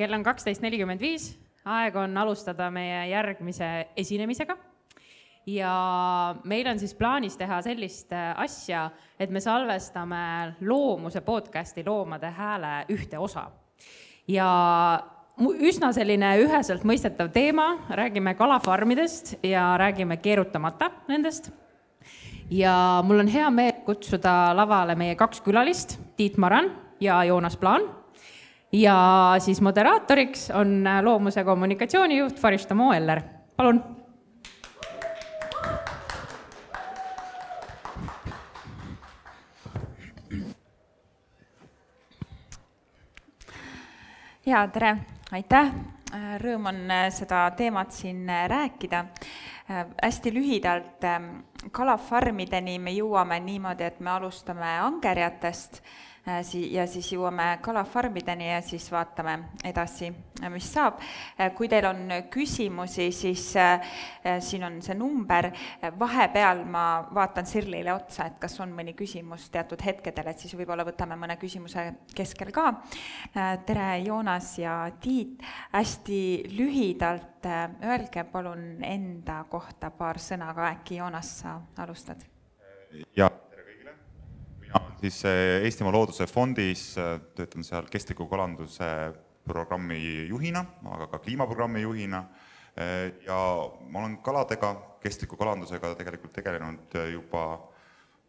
kell on kaksteist nelikümmend viis, aeg on alustada meie järgmise esinemisega. ja meil on siis plaanis teha sellist äh, asja, et me salvestame Loomuse podcasti Loomade Hääle ühte osa. ja üsna selline üheselt mõistetav teema, räägime kalafarmidest ja räägime keerutamata nendest. ja mul on hea meel kutsuda lavale meie kaks külalist, Tiit Maran ja Joonas Plaan ja siis moderaatoriks on loomuse kommunikatsioonijuht Farista Moeller, palun. ja tere, aitäh, rõõm on seda teemat siin rääkida. hästi lühidalt, kalafarmideni me jõuame niimoodi, et me alustame angerjatest Äh, si-, ja siis jõuame kalafarmideni ja siis vaatame edasi, äh, mis saab. Äh, kui teil on küsimusi, siis siin on see number, vahepeal ma vaatan Sirlile otsa, et kas on mõni küsimus teatud hetkedel, et siis võib-olla võtame mõne küsimuse keskel ka. tere, Joonas ja Tiit, hästi lühidalt öelge palun enda kohta paar sõna ka, äkki Joonas, sa alustad? jaa mina olen siis eh, Eestimaa Looduse Fondis, eh, töötan seal kestliku kalanduse programmi juhina, aga ka kliimaprogrammi juhina. Eh, ja ma olen kaladega, kestliku kalandusega tegelikult tegelenud juba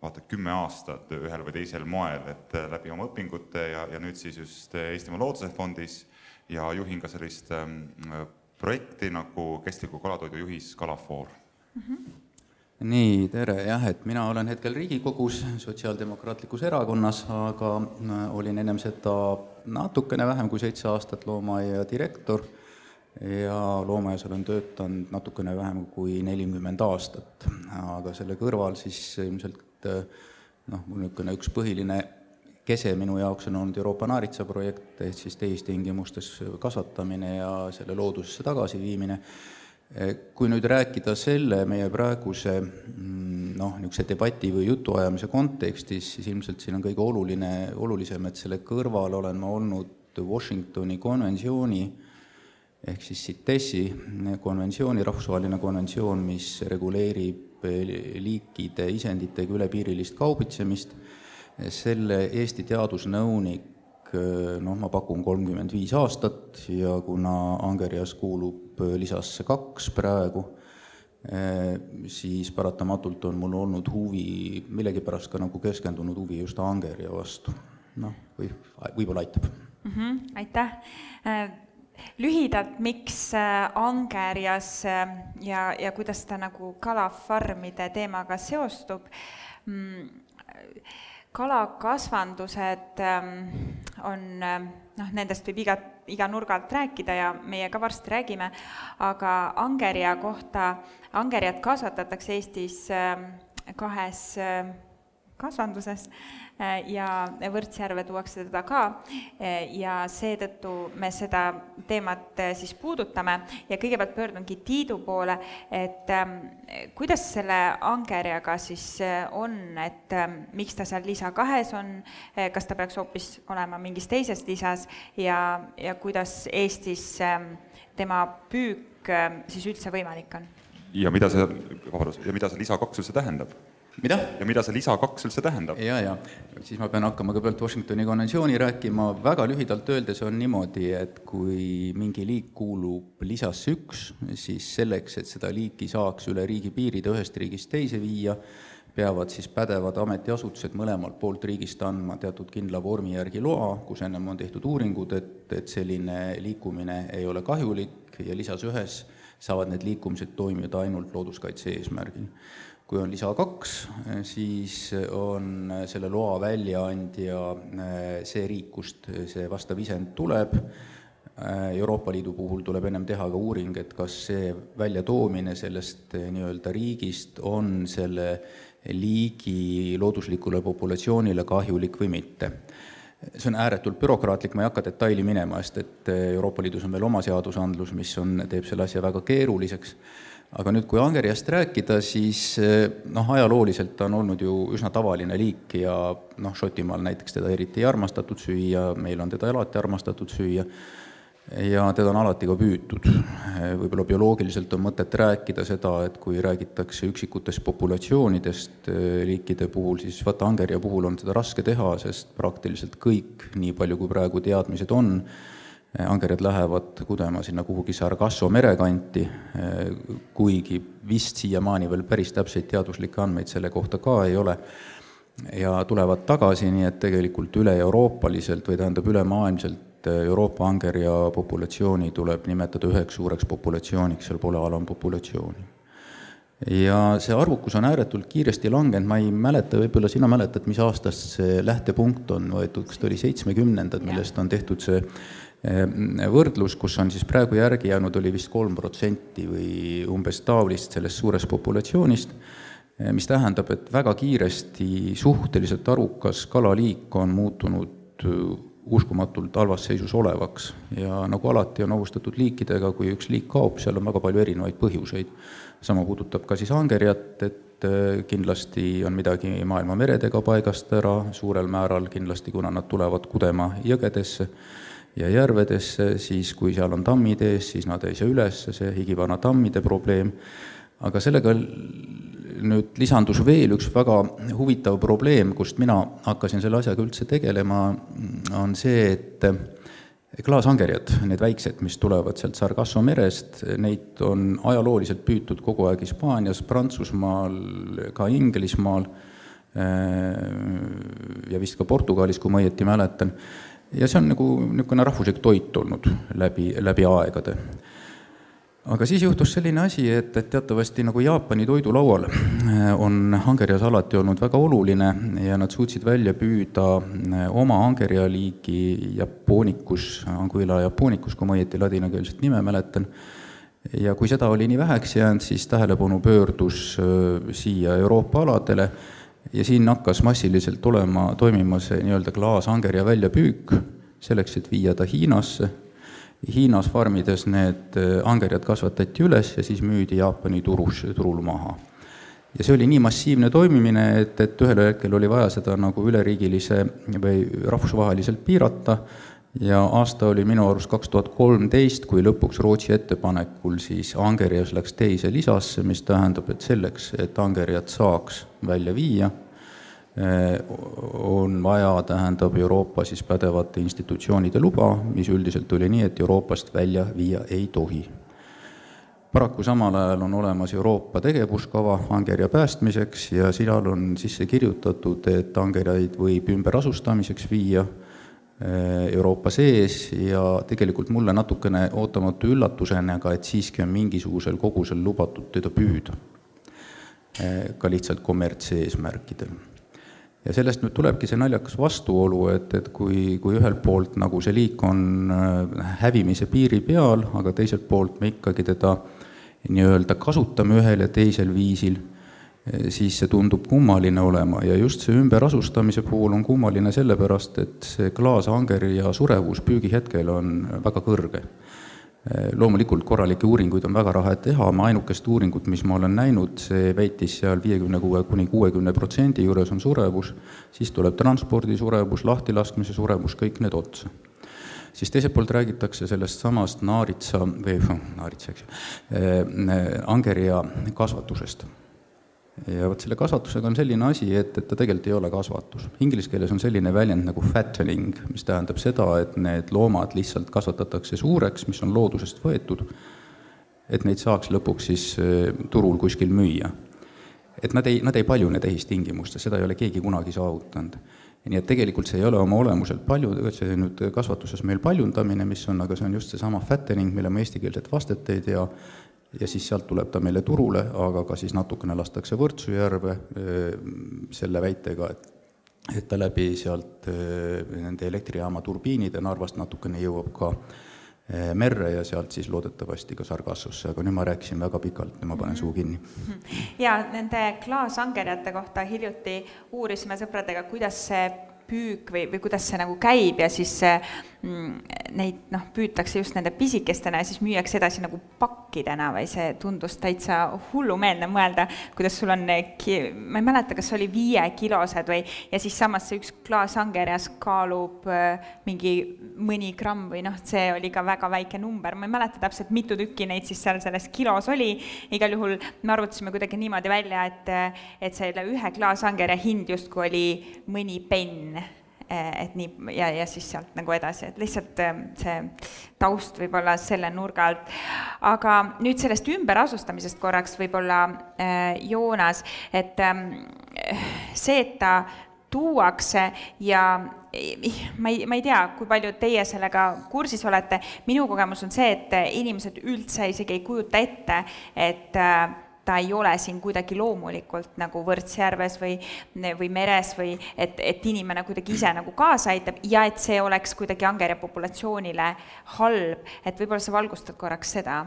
vaata kümme aastat ühel või teisel moel, et läbi oma õpingute ja, ja nüüd siis just Eestimaa Looduse Fondis. Ja juhin ka sellist projekti nagu kestliku kalatoidu juhis Kalafoor. Mm. -hmm nii, tere, jah, et mina olen hetkel Riigikogus Sotsiaaldemokraatlikus Erakonnas, aga äh, olin ennem seda natukene vähem kui seitse aastat loomaaia direktor. Ja loomaaias olen töötanud natukene vähem kui nelikümmend aastat. aga selle kõrval siis ilmselt äh, noh, mul niisugune üks põhiline kese minu jaoks on olnud Euroopa naaritsa projekt, ehk siis tehistingimustes kasvatamine ja selle loodusesse tagasiviimine kui nüüd rääkida selle meie praeguse mm, noh, niisuguse debati või jutuajamise kontekstis, siis ilmselt siin on kõige oluline, olulisem, et selle kõrval olen ma olnud Washingtoni konventsiooni ehk siis CITES-i konventsiooni, rahvusvaheline konventsioon, mis reguleerib liikide isenditega ülepiirilist kaubitsemist, selle Eesti teadusnõunik noh, ma pakun kolmkümmend viis aastat ja kuna Angerjas kuulub lisasse kaks praegu, eh, siis paratamatult on mul olnud huvi, millegipärast ka nagu keskendunud huvi just Angerja vastu. noh, või võib-olla aitab mm. -hmm, aitäh eh, lühidalt, miks eh, Angerjas ja, ja kuidas ta nagu kalafarmide teemaga seostub mm,? Kalakasvandused ähm, on ähm, noh, nendest võib iga, iga nurga alt rääkida ja meie ka varsti räägime, aga angerja kohta, angerjat kasvatatakse Eestis ähm, kahes kasvanduses ja Võrtsjärve tuuakse teda ka äh, ja seetõttu me seda teemat äh, siis puudutame ja kõigepealt pöördungi Tiidu poole, et ähm, kuidas selle angerjaga siis on, et ähm, miks ta seal lisa kahes on, kas ta peaks hoopis olema mingis teises lisas ja, ja kuidas Eestis ähm, tema püük siis üldse võimalik on? ja mida see, vabandust, ja mida see lisa kaks üldse tähendab? Mida? ja mida see lisa kaks üldse tähendab? ja, ja siis ma pean hakkama kõigepealt Washingtoni konventsiooni rääkima, väga lühidalt öeldes on niimoodi, et kui mingi liik kuulub lisasse üks, siis selleks, et seda liiki saaks üle riigipiiride ühest riigist teise viia, peavad siis pädevad ametiasutused mõlemalt poolt riigist andma teatud kindla vormi järgi loa, kus ennem on tehtud uuringud, et, et selline liikumine ei ole kahjulik ja lisas ühes saavad need liikumised toimida ainult looduskaitse eesmärgil kui on lisa kaks, siis on selle loa väljaandja eh, see riik, kust see vastav isend tuleb, eh, Euroopa Liidu puhul tuleb ennem teha ka uuring, et kas see väljatoomine sellest eh, nii-öelda riigist on selle liigi looduslikule populatsioonile kahjulik või mitte. see on ääretult bürokraatlik, ma ei hakka detaili minema, sest et Euroopa Liidus on veel oma seadusandlus, mis on, teeb selle asja väga keeruliseks aga nüüd, kui angerjast rääkida, siis noh, ajalooliselt ta on olnud ju üsna tavaline liik ja noh, Šotimaal näiteks teda eriti ei armastatud süüa, meil on teda alati armastatud süüa ja teda on alati ka püütud. võib-olla bioloogiliselt on mõtet rääkida seda, et kui räägitakse üksikutest populatsioonidest eh, liikide puhul, siis vaata, angerja puhul on seda raske teha, sest praktiliselt kõik, nii palju kui praegu teadmised on, eh, angerjad lähevad kudema sinna kuhugi Sargasso mere kanti, eh, kuigi vist siiamaani veel päris täpseid teaduslikke andmeid selle kohta ka ei ole, ja tulevad tagasi, nii et tegelikult üle-euroopaliselt või tähendab, ülemaailmselt et äh, Euroopa angerja populatsiooni tuleb nimetada üheks suureks populatsiooniks, seal pole alampopulatsiooni. ja see arvukus on ääretult kiiresti langenud, ma ei mäleta, võib-olla sina mäletad, mis aastast see lähtepunkt on võetud, kas ta oli seitsmekümnendad, millest on tehtud see võrdlus, kus on siis praegu järgi jäänud, oli vist kolm protsenti või umbes taolist sellest suurest populatsioonist, äh, mis tähendab, et väga kiiresti suhteliselt arukas kalaliik on muutunud uskumatult halvas seisus olevaks ja nagu alati on ohustatud liikidega, kui üks liik kaob, seal on väga palju erinevaid põhjuseid. sama puudutab ka siis angerjat, et äh, kindlasti on midagi maailma meredega paigast ära, suurel määral kindlasti, kuna nad tulevad kudema jõgedesse ja järvedesse, siis kui seal on tammid ees, siis nad ei saa üles, see igivana tammide probleem, aga sellega nüüd lisandus veel üks väga huvitav probleem, kust mina hakkasin selle asjaga üldse tegelema, on see, et klaasangerjad, need väiksed, mis tulevad sealt Sargasso merest, neid on ajalooliselt püütud kogu aeg Hispaanias, Prantsusmaal, ka Inglismaal ja vist ka Portugalis, kui ma õieti mäletan. Ja see on nagu niisugune rahvuslik toit olnud läbi, läbi aegade. Aga siis juhtus selline asi, et, et teatavasti nagu Jaapani toidulaual äh, on angerjas alati olnud väga oluline ja nad suutsid välja püüda äh, oma angerjaliigi Japonicus, Anguilla japonicus, kui ma õieti ladinakeelset nime mäletan, ja kui seda oli nii väheks jäänud, siis tähelepanu pöördus äh, siia Euroopa aladele ja siin hakkas massiliselt olema, toimuma see nii-öelda klaasangerja väljapüük, selleks, et viia ta Hiinasse Hiinas farmides need äh, angerjad kasvatati üles ja siis müüdi Jaapani turus, turul maha. ja see oli nii massiivne toimimine, et, et ühel hetkel oli vaja seda nagu üleriigilise või rahvusvaheliselt piirata ja aasta oli minu arust kaks tuhat kolmteist, kui lõpuks Rootsi ettepanekul siis angerjas läks teise lisasse, mis tähendab, et selleks, et angerjat saaks välja viia, Äh, on vaja, tähendab Euroopa siis pädevate institutsioonide luba, mis üldiselt oli nii, et Euroopast välja viia ei tohi. paraku samal ajal on olemas Euroopa tegevuskava angerja päästmiseks ja seal on sisse kirjutatud, et angerjaid võib ümberasustamiseks viia Euroopa sees ja tegelikult mulle natukene ootamatu üllatusena ka, et siiski on mingisugusel kogusel lubatud teda püüda, äh, ka lihtsalt kommertseesmärkidel ja sellest nüüd tulebki see naljakas vastuolu, et, et kui, kui ühelt poolt nagu see liik on äh, hävimise piiri peal, aga teiselt poolt me ikkagi teda nii-öelda kasutame ühel ja teisel viisil, äh, siis see tundub kummaline olema ja just see ümberasustamise puhul on kummaline sellepärast, et see klaasanger ja surevus püügihetkel on väga kõrge Eh, loomulikult korralikke uuringuid on väga rahe teha, ma ainukest uuringut, mis ma olen näinud, see väitis seal viiekümne kuue kuni kuuekümne protsendi juures on surevus, siis tuleb transpordi surevus, lahtilaskmise surevus, kõik need otsa. siis teiselt poolt räägitakse sellest samast naaritsa või naaritsa, eks ju, eh, angerja kasvatusest ja vot selle kasvatusega on selline asi, et, et ta tegelikult ei ole kasvatus. Inglise keeles on selline väljend nagu fattening, mis tähendab seda, et need loomad lihtsalt kasvatatakse suureks, mis on loodusest võetud, et neid saaks lõpuks siis äh, turul kuskil müüa. et nad ei, nad ei paljune tehistingimustes, seda ei ole keegi kunagi saavutanud. nii et tegelikult see ei ole oma olemuselt palju, see nüüd kasvatuses meil paljundamine, mis on, aga see on just seesama fattening, mille ma eestikeelset vastet ei tea, ja siis sealt tuleb ta meile turule, aga ka siis natukene lastakse Võrtsu järve selle väitega, et et ta läbi sealt nende elektrijaama turbiinide Narvast natukene jõuab ka merre ja sealt siis loodetavasti ka Sargassosse, aga nüüd ma rääkisin väga pikalt, nüüd ma panen suu kinni. ja nende klaasangerjate kohta hiljuti uurisime sõpradega, kuidas see püük või, või kuidas see nagu käib ja siis neid noh, püütakse just nende pisikestena ja siis müüakse edasi nagu pakkidena või see tundus täitsa hullumeelne mõelda, kuidas sul on, ma ei mäleta, kas oli viiekilosed või, ja siis samas see üks klaas angerjas kaalub äh, mingi mõni gramm või noh, see oli ka väga väike number, ma ei mäleta täpselt, mitu tükki neid siis seal selles kilos oli, igal juhul me arvutasime kuidagi niimoodi välja, et, et selle ühe klaasangerja hind justkui oli mõni penn et nii, ja, ja siis sealt nagu edasi, et lihtsalt see taust võib-olla selle nurga alt. aga nüüd sellest ümberasustamisest korraks võib-olla Joonas, et see, et ta tuuakse ja ma ei, ma ei tea, kui palju teie sellega kursis olete, minu kogemus on see, et inimesed üldse isegi ei kujuta ette, et äh, ta ei ole siin kuidagi loomulikult nagu Võrtsjärves või, või meres või et, et inimene kuidagi ise nagu kaasa aitab ja et see oleks kuidagi angerja populatsioonile halb, et võib-olla sa valgustad korraks seda?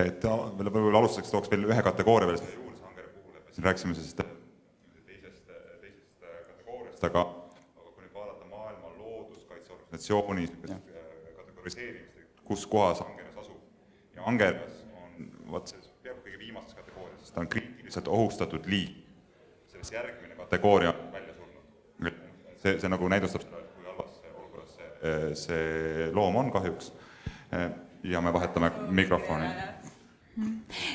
et võib-olla alustuseks tooks veel ühe kategooria veel juurde angerja puhul, et me siin rääkisime sellest teisest, teisest kategooriast, aga, aga kui nüüd vaadata maailma looduskaitseorganisatsiooni kategoriseerimist, kus kohas angerjas asub. Ja angerjas on vot see sest ta on kriitiliselt ohustatud liik. sellest järgmine kategooria on välja surnud. see, see nagu näidustab seda, kui halvas olukorras see, see loom on kahjuks ja me vahetame mikrofoni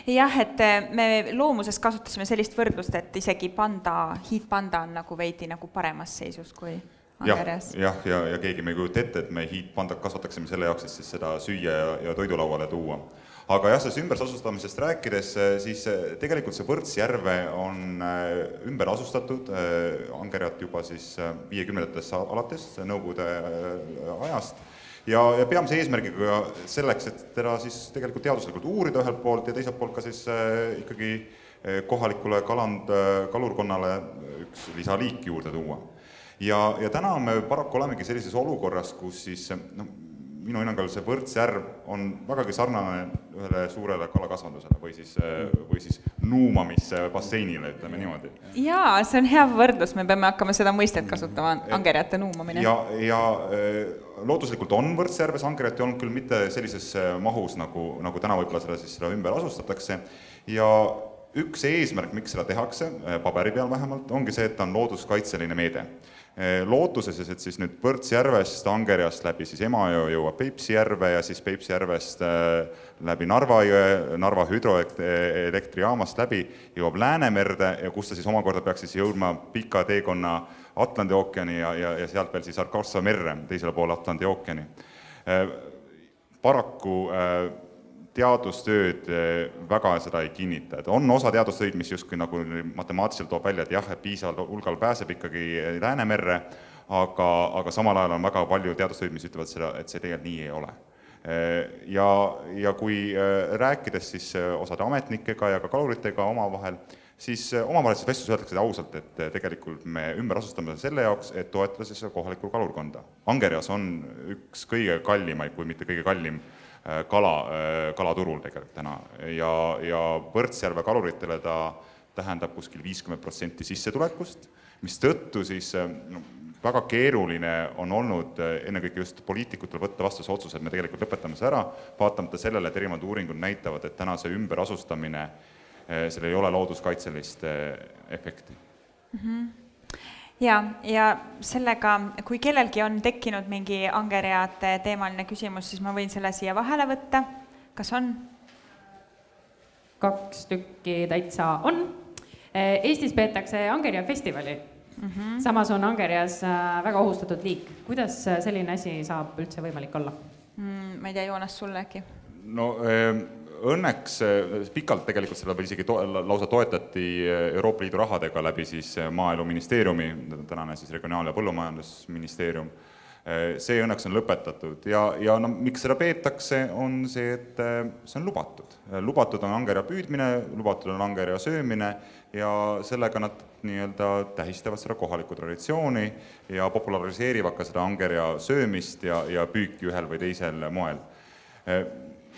jah, et me loomuses kasutasime sellist võrdlust, et isegi panda, hiidpanda on nagu veidi nagu paremas seisus kui angerjas. jah, ja, ja, ja keegi me ei kujuta ette, et me hiidpandat kasvataksime selle jaoks, et siis seda süüa ja, ja toidulauale tuua aga jah, sellest ümberasustamisest rääkides, eh, siis eh, tegelikult see Võrtsjärve on eh, ümber asustatud, angerjat juba siis viiekümnendatest alates, Nõukogude ajast, ja, ja peamise eesmärgiga selleks, et teda siis tegelikult teaduslikult uurida ühelt poolt ja teiselt poolt ka siis ikkagi kohalikule kaland, kalurkonnale üks lisaliik juurde tuua. ja, ja täna me paraku olemegi sellises olukorras, kus siis noh, minu hinnangul see Võrtsjärv on vägagi sarnane ühele suurele kalakasvandusele või siis, või siis nuumamisbasseinile, ütleme niimoodi. jaa, see on hea võrdlus, me peame hakkama seda mõistet kasutama, angerjate nuumamine. ja, ja eh, looduslikult on Võrtsjärves angerjat olnud küll mitte sellises mahus, nagu, nagu täna võib-olla seda siis seda ümber asustatakse ja üks eesmärk, miks seda tehakse, eh, paberi peal vähemalt, ongi see, et ta on looduskaitseline meede Eh, lootuses, et siis nüüd Põrtsjärvest, Angerjast läbi siis Emajõe jõuab Peipsi järve ja siis Peipsi järvest eh, läbi Narva jõe, Narva hüdroelektrijaamast läbi, jõuab Läänemerde ja kus ta siis omakorda peaks siis jõudma pika teekonna Atlandi ookeani ja, ja, ja sealt veel siis Arkansas merre, teisele poole Atlandi ookeani. Paraku teadustööd eh, väga seda ei kinnita, et on osa teadustöid, mis justkui nagu matemaatiliselt toob välja, et jah, et piisaval hulgal pääseb ikkagi Läänemerre, aga, aga samal ajal on väga palju teadustöid, mis ütlevad seda, et see tegelikult nii ei ole. Eh, ja, ja kui eh, rääkides siis osade ametnikega ja ka kaluritega omavahel, siis omavahelises vestluses öeldakse ausalt, et tegelikult me ümber asustame selle jaoks, et toetada siis kohalikku kalurkonda. Angerjas on üks kõige kallimaid, kui mitte kõige kallim kala, äh, kalaturul tegelikult täna ja, ja Võrtsjärve kaluritele ta tähendab kuskil viiskümmend protsenti sissetulekust, mistõttu siis äh, no, väga keeruline on olnud ennekõike just poliitikutel võtta vastu see otsus, et me tegelikult lõpetame see ära, vaatamata sellele, et erinevad uuringud näitavad, et täna see ümberasustamine, sellel ei ole looduskaitselist efekti mm. -hmm ja, ja sellega, kui kellelgi on tekkinud mingi angerjade teemaline küsimus, siis ma võin selle siia vahele võtta. kas on? kaks tükki täitsa on. Eestis peetakse angerja festivali mm. -hmm. samas on angerjas äh, väga ohustatud liik. kuidas selline asi saab üldse võimalik olla mm,? ma ei tea, Joonas, sulle äkki? no äh õnneks eh, pikalt tegelikult seda isegi to-, lausa toetati eh, Euroopa Liidu rahadega läbi siis eh, Maaeluministeeriumi, tänane siis Regionaal- ja Põllumajandusministeerium, see õnneks on lõpetatud ja, ja no miks seda peetakse, on see, et see on lubatud. lubatud on angerja püüdmine, lubatud on angerja söömine ja sellega nad nii-öelda tähistavad seda kohalikku traditsiooni ja populariseerivad ka seda angerja söömist ja, ja püüki ühel või teisel moel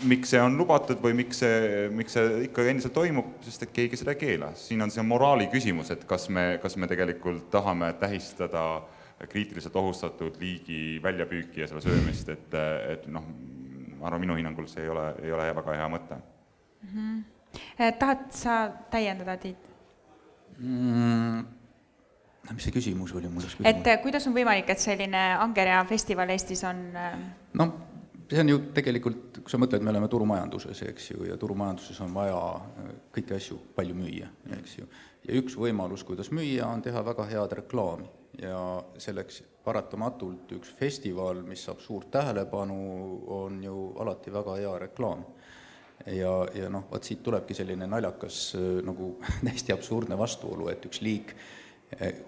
miks see on lubatud või miks see, miks see ikka endiselt toimub, sest et keegi seda ei keela. siin on see moraali küsimus, et kas me, kas me tegelikult tahame tähistada kriitiliselt ohustatud liigi väljapüüki ja selle söömist, et, et noh, ma arvan, minu hinnangul see ei ole, ei ole väga hea mõte mm. -hmm. tahad sa täiendada, Tiit mm,? mis see küsimus oli mul? et kuidas on võimalik, et selline Angerja festival Eestis on? noh, see on ju tegelikult, kui sa mõtled, me oleme turumajanduses, eks ju, ja turumajanduses on vaja äh, kõiki asju palju müüa, eks ju. ja üks võimalus, kuidas müüa, on teha väga head reklaami ja selleks paratamatult üks festival, mis saab suurt tähelepanu, on ju alati väga hea reklaam. ja, ja noh, vot siit tulebki selline naljakas äh, nagu täiesti absurdne vastuolu, et üks liik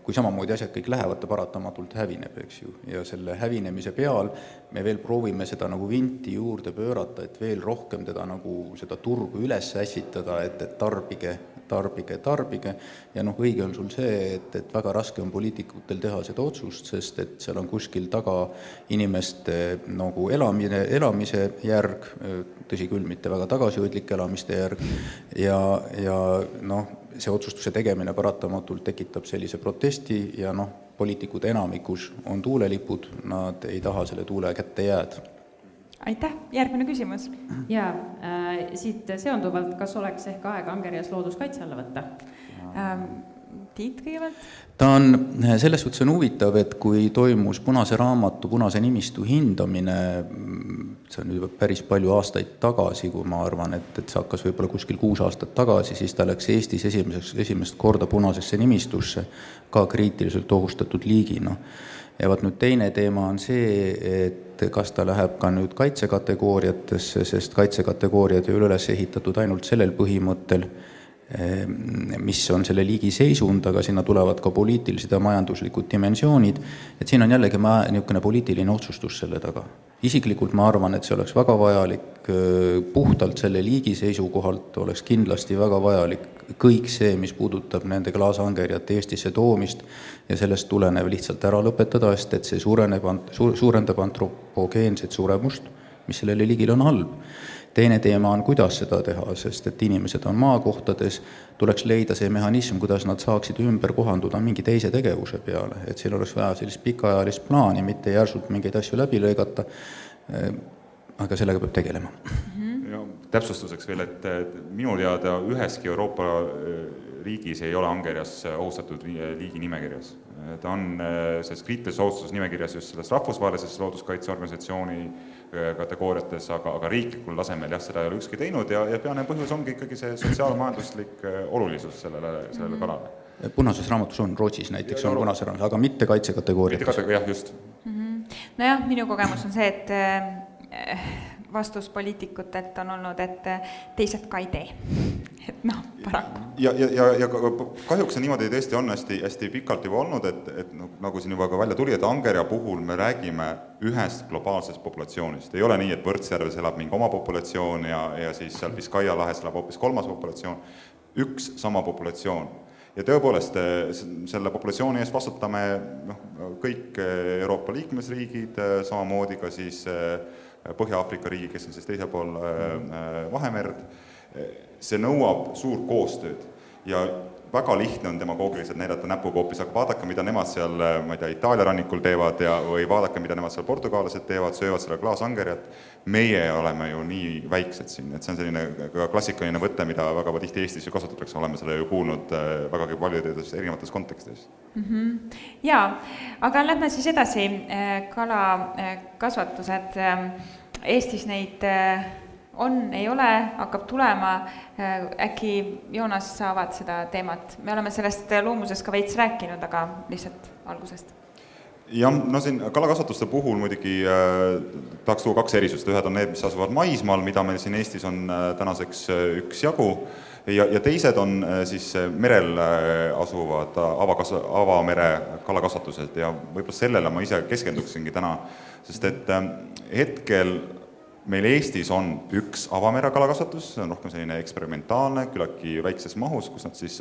kui samamoodi asjad kõik lähevad, ta paratamatult hävineb, eks ju, ja selle hävinemise peal me veel proovime seda nagu vinti juurde pöörata, et veel rohkem teda nagu, seda turgu üles ässitada, et, et tarbige, tarbige, tarbige, ja noh, õige on sul see, et, et väga raske on poliitikutel teha seda otsust, sest et seal on kuskil taga inimeste nagu elamine, elamise järg, tõsi küll, mitte väga tagasihoidlik elamiste järg, ja, ja noh, see otsustuse tegemine paratamatult tekitab sellise protesti ja noh, poliitikud enamikus on tuulelipud, nad ei taha selle tuule kätte jääda. Aitäh, järgmine küsimus. jaa äh,, siit seonduvalt, kas oleks ehk aeg Angerjas looduskaitse alla võtta ähm,? Tiit kõigepealt. ta on, selles suhtes on huvitav, et kui toimus Punase Raamatu Punase nimistu hindamine, see on juba päris palju aastaid tagasi, kui ma arvan, et, et see hakkas võib-olla kuskil kuus aastat tagasi, siis ta läks Eestis esimeseks, esimest korda punasesse nimistusse ka kriitiliselt ohustatud liigina. Ja vot nüüd teine teema on see, et kas ta läheb ka nüüd kaitsekategooriatesse, sest kaitsekategooriad ei ole üles ehitatud ainult sellel põhimõttel, Ehm, mis on selle liigi seisund, aga sinna tulevad ka poliitilised ja majanduslikud dimensioonid, et siin on jällegi ma-, niisugune poliitiline otsustus selle taga. Isiklikult ma arvan, et see oleks väga vajalik, puhtalt selle liigi seisukohalt oleks kindlasti väga vajalik kõik see, mis puudutab nende klaasangerjate Eestisse toomist ja sellest tulenev lihtsalt ära lõpetada, sest et see suureneb, suurendab antropogeenset suremust, mis sellele liigile on halb teine teema on, kuidas seda teha, sest et inimesed on maakohtades, tuleks leida see mehhanism, kuidas nad saaksid ümber kohanduda mingi teise tegevuse peale, et siin oleks vaja sellist pikaajalist plaani, mitte järsult mingeid asju läbi lõigata, aga sellega peab tegelema mm. -hmm. ja täpsustuseks veel, et minu teada üheski Euroopa riigis ei ole Angerjas ohustatud liigi nimekirjas. ta on selles kriitilises ohutusnimekirjas just selles rahvusvahelises looduskaitseorganisatsiooni Äh, kategooriates, aga, aga riiklikul tasemel jah, seda ei ole ükski teinud ja, ja peamine põhjus ongi ikkagi see sotsiaalmajanduslik äh, olulisus sellele, sellele mhm. kalale. punases raamatus on, Rootsis näiteks on punase raamat, aga mitte kaitsekategooriates. jah, just mm. -hmm. nojah, minu kogemus on see, et äh, vastus poliitikutelt on olnud, et teised ka ei tee. et noh, paraku. ja, ja, ja, ja kahjuks see niimoodi tõesti on hästi, hästi pikalt juba olnud, et, et noh, nagu siin juba ka välja tuli, et angerja puhul me räägime ühest globaalsest populatsioonist, ei ole nii, et Võrtsjärves elab mingi oma populatsioon ja, ja siis seal Biskaia lahes elab hoopis kolmas populatsioon, üks sama populatsioon ja tõepoolest, selle populatsiooni eest vastutame noh, kõik Euroopa liikmesriigid, samamoodi ka siis äh, Põhja-Aafrika riigi, kes on siis teisel pool äh, äh, Vahemerd, see nõuab suurt koostööd väga lihtne on demagoogiliselt näidata näpuga hoopis, aga vaadake, mida nemad seal, äh, ma ei tea, Itaalia rannikul teevad ja, või vaadake, mida nemad seal portugallased teevad, söövad seda klaasangerjat, meie oleme ju nii väiksed siin, et see on selline ka klassikaline võte, mida väga tihti Eestis ju kasutatakse, oleme seda ju kuulnud vägagi paljudes erinevates kontekstides mm. -hmm. jaa, aga lähme siis edasi, kalakasvatused Eestis neid äh, on, ei ole, hakkab tulema, äh, äkki Joonas sa avad seda teemat, me oleme sellest loomusest ka veits rääkinud, aga lihtsalt algusest. Jah, no siin kalakasvatuste puhul muidugi äh, tahaks tuua kaks erisust, ühed on need, mis asuvad maismaal, mida meil siin Eestis on äh, tänaseks äh, üksjagu, ja, ja teised on äh, siis merel äh, asuvad avakas-, avamere kalakasvatused. Ja võib-olla sellele ma ise keskenduksingi täna, sest et äh, hetkel meil Eestis on üks avamere kalakasvatus, see on rohkem selline eksperimentaalne, küllaltki väikses mahus, kus nad siis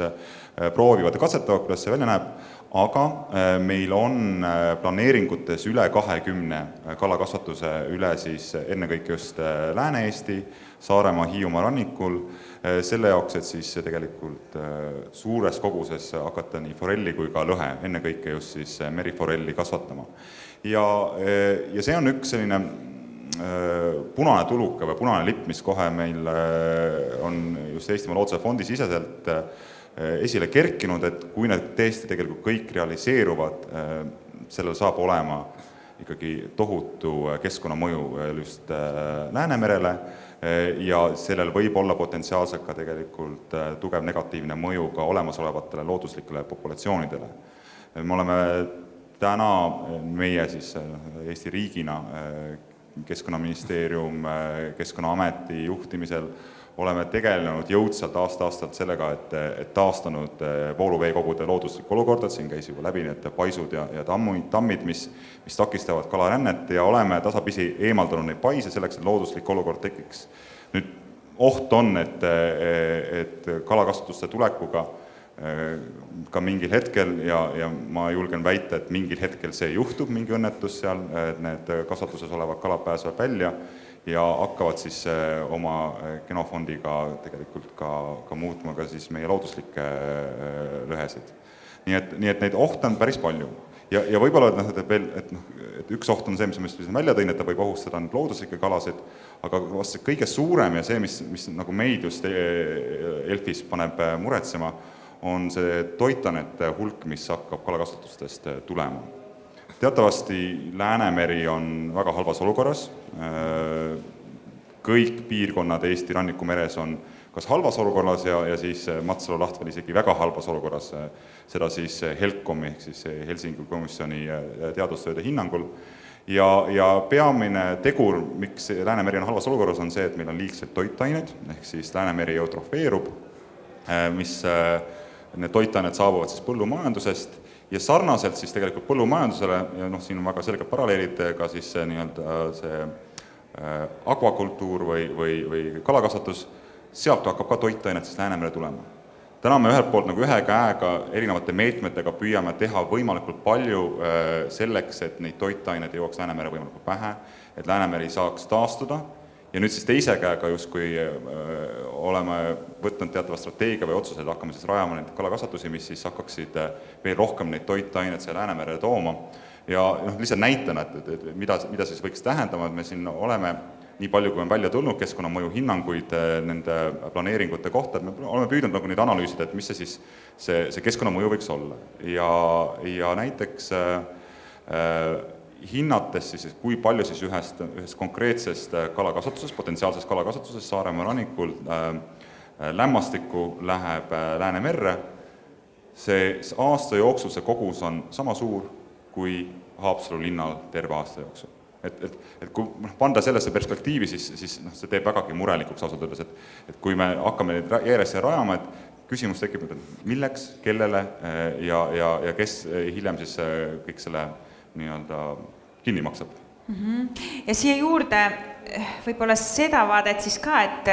proovivad ja katsetavad, kuidas see välja näeb, aga meil on planeeringutes üle kahekümne kalakasvatuse üle siis ennekõike just Lääne-Eesti, Saaremaa, Hiiumaa rannikul, selle jaoks, et siis tegelikult suures koguses hakata nii forelli kui ka lõhe, ennekõike just siis meriforelli kasvatama. ja, ja see on üks selline punane tuluke või punane lipp, mis kohe meil on just Eestimaa Looduse Fondi siseselt esile kerkinud, et kui need tõesti tegelikult kõik realiseeruvad, sellel saab olema ikkagi tohutu keskkonnamõju just Läänemerele ja sellel võib olla potentsiaalselt ka tegelikult tugev negatiivne mõju ka olemasolevatele looduslikele populatsioonidele. me oleme täna, meie siis Eesti riigina Keskkonnaministeerium Keskkonnaameti juhtimisel oleme tegelenud jõudsalt aasta-aastalt sellega, et, et taastanud vooluveekogude looduslikku olukorda, siin käis juba läbi need paisud ja, ja tammu, tammid, mis, mis takistavad kalarännet ja oleme tasapisi eemaldanud neid paise selleks, et looduslik olukord tekiks. nüüd oht on, et, et kalakasvatuste tulekuga ka mingil hetkel ja, ja ma julgen väita, et mingil hetkel see juhtub, mingi õnnetus seal, et need kasvatuses olevad kalad pääsevad välja ja hakkavad siis oma genofondiga tegelikult ka, ka muutma ka siis meie looduslikke lõhesid. nii et, nii et neid ohte on päris palju. ja, ja võib-olla, et noh, et veel, et noh, et üks oht on see, mis ma just välja tõin, et ta võib ohustada nüüd looduslikke kalasid, aga vast see kõige suurem ja see, mis, mis nagu meid just ELF-is paneb muretsema, on see toitainete hulk, mis hakkab kalakasvatustest tulema. teatavasti Läänemeri on väga halvas olukorras, kõik piirkonnad Eesti rannikumeres on kas halvas olukorras ja, ja siis Matsalu laht veel isegi väga halvas olukorras, seda siis HELCOM-i ehk siis Helsingi komisjoni teadustööde hinnangul, ja, ja peamine tegur, miks Läänemeri on halvas olukorras, on see, et meil on liigselt toitained, ehk siis Läänemeri eutrofeerub, mis need toitained saabuvad siis põllumajandusest ja sarnaselt siis tegelikult põllumajandusele ja noh, siin on väga selged paralleelid ka siis see nii-öelda see akvakultuur või, või, või kalakasvatus, sealt hakkab ka toitained siis Läänemerre tulema. täna me ühelt poolt nagu ühe käega erinevate meetmetega püüame teha võimalikult palju selleks, et neid toitained jõuaks Läänemere võimalikult pähe, et Läänemeri saaks taastuda ja nüüd siis teise käega justkui oleme võtnud teatava strateegia või otsused, hakkame siis rajama neid kalakasvatusi, mis siis hakkaksid veel rohkem neid toitaineid siia Läänemerre tooma. ja noh, lihtsalt näitena, et, et, et mida, mida siis võiks tähendama, et me siin oleme nii palju, kui on välja tulnud keskkonnamõju hinnanguid nende planeeringute kohta, et me oleme püüdnud nagu neid analüüsida, et mis see siis, see, see keskkonnamõju võiks olla. ja, ja näiteks äh, hinnates siis, kui palju siis ühest, ühest konkreetsest kalakasvatusest, potentsiaalsest kalakasvatusest Saaremaa rannikul äh, lämmastikku läheb äh, Läänemerre, see aasta jooksul see kogus on sama suur kui Haapsalu linnal terve aasta jooksul. et, et, et kui noh, panda sellesse perspektiivi, siis, siis noh, see teeb vägagi murelikuks ausalt öeldes, et et kui me hakkame neid järjest rajama, et küsimus tekib, et milleks, kellele ja, ja, ja kes hiljem siis kõik selle nii-öelda kinni maksab mm. -hmm. ja siia juurde võib-olla seda vaadet siis ka, et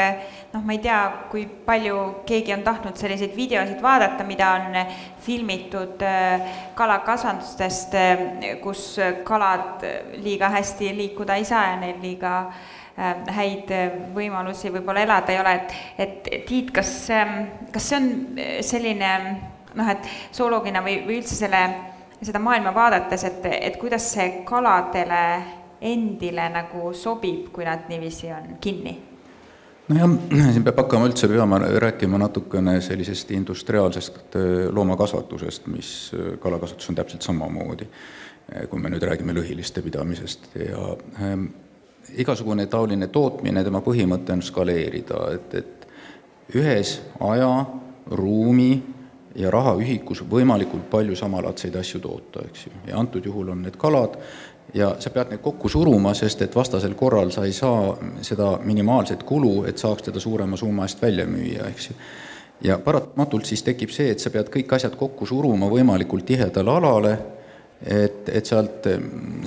noh, ma ei tea, kui palju keegi on tahtnud selliseid videosid vaadata, mida on filmitud kalakasvandustest, kus kalad liiga hästi liikuda ei saa ja neil liiga häid võimalusi võib-olla elada ei ole, et, et Tiit, kas, kas see on selline noh, et zooloogina või, või üldse selle seda maailma vaadates, et, et kuidas see kaladele endile nagu sobib, kui nad niiviisi on kinni? nojah, siin peab hakkama üldse peama rääkima natukene sellisest industriaalsest äh, loomakasvatusest, mis äh, kalakasvatus on täpselt samamoodi, äh, kui me nüüd räägime lõhiliste pidamisest ja ähm, igasugune taoline tootmine, tema põhimõte on skaleerida, et, et ühes aja, ruumi ja rahaühikus võimalikult palju samalaadseid asju toota, eks ju. ja antud juhul on need kalad ja sa pead neid kokku suruma, sest et vastasel korral sa ei saa seda minimaalset kulu, et saaks teda suurema summa eest välja müüa, eks ju. ja paratamatult siis tekib see, et sa pead kõik asjad kokku suruma võimalikult tihedale alale et, et sealt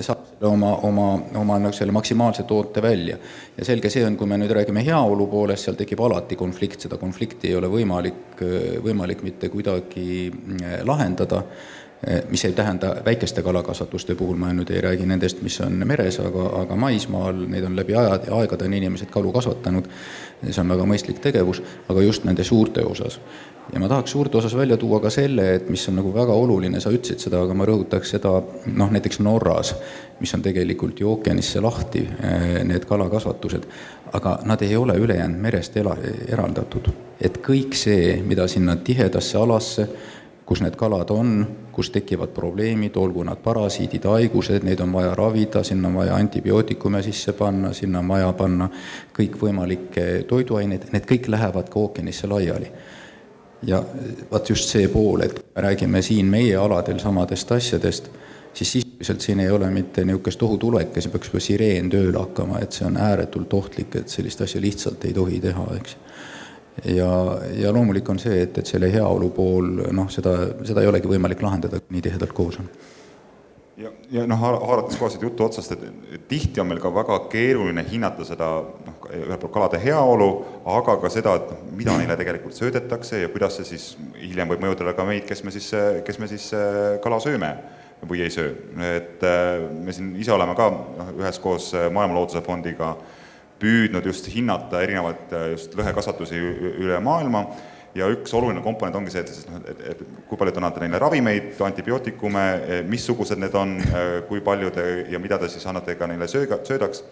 saab oma, oma, oma nagu selle maksimaalse toote välja. ja selge see on, kui me nüüd räägime heaolu poolest, seal tekib alati konflikt, seda konflikti ei ole võimalik, võimalik mitte kuidagi lahendada mis ei tähenda väikeste kalakasvatuste puhul, ma nüüd ei räägi nendest, mis on meres, aga, aga maismaal, neid on läbi aja, aegade on inimesed kalu kasvatanud, see on väga mõistlik tegevus, aga just nende suurte osas. Ja ma tahaks suurte osas välja tuua ka selle, et mis on nagu väga oluline, sa ütlesid seda, aga ma rõhutaks seda noh, näiteks Norras, mis on tegelikult ju ookeanisse lahti, eh, need kalakasvatused, aga nad ei ole ülejäänud merest ela, eraldatud. et kõik see, mida sinna tihedasse alasse kus need kalad on, kus tekivad probleemid, olgu nad parasiidid, haigused, neid on vaja ravida, sinna on vaja antibiootikume sisse panna, sinna on vaja panna kõikvõimalikke toiduaineid, need kõik lähevad ka ookeanisse laiali. Ja vaat just see pool, et me räägime siin meie aladel samadest asjadest, siis sisuliselt siin ei ole mitte niisugust ohutuleke, siin peaks juba sireen tööle hakkama, et see on ääretult ohtlik, et sellist asja lihtsalt ei tohi teha, eks ja, ja loomulik on see, et, et selle heaolu pool noh, seda, seda ei olegi võimalik lahendada, nii tihedalt koos on. Ja, ja noh, haarates kohe seda juttu otsast, et tihti on meil ka väga keeruline hinnata seda noh, ühelt poolt kalade heaolu, aga ka seda, et noh, mida neile tegelikult söödetakse ja kuidas see siis hiljem võib mõjutada ka meid, kes me siis, kes me siis kala sööme või ei söö. et me siin ise oleme ka noh, üheskoos Maailma Looduse Fondiga äh, püüdnud just hinnata erinevaid äh, just lõhekasvatusi üle maailma ja üks oluline komponent ongi see, et siis noh, et, et kui palju te annate neile ravimeid, antibiootikume, missugused need on, äh, kui palju te ja mida te siis annate ka neile sööga, söödaks,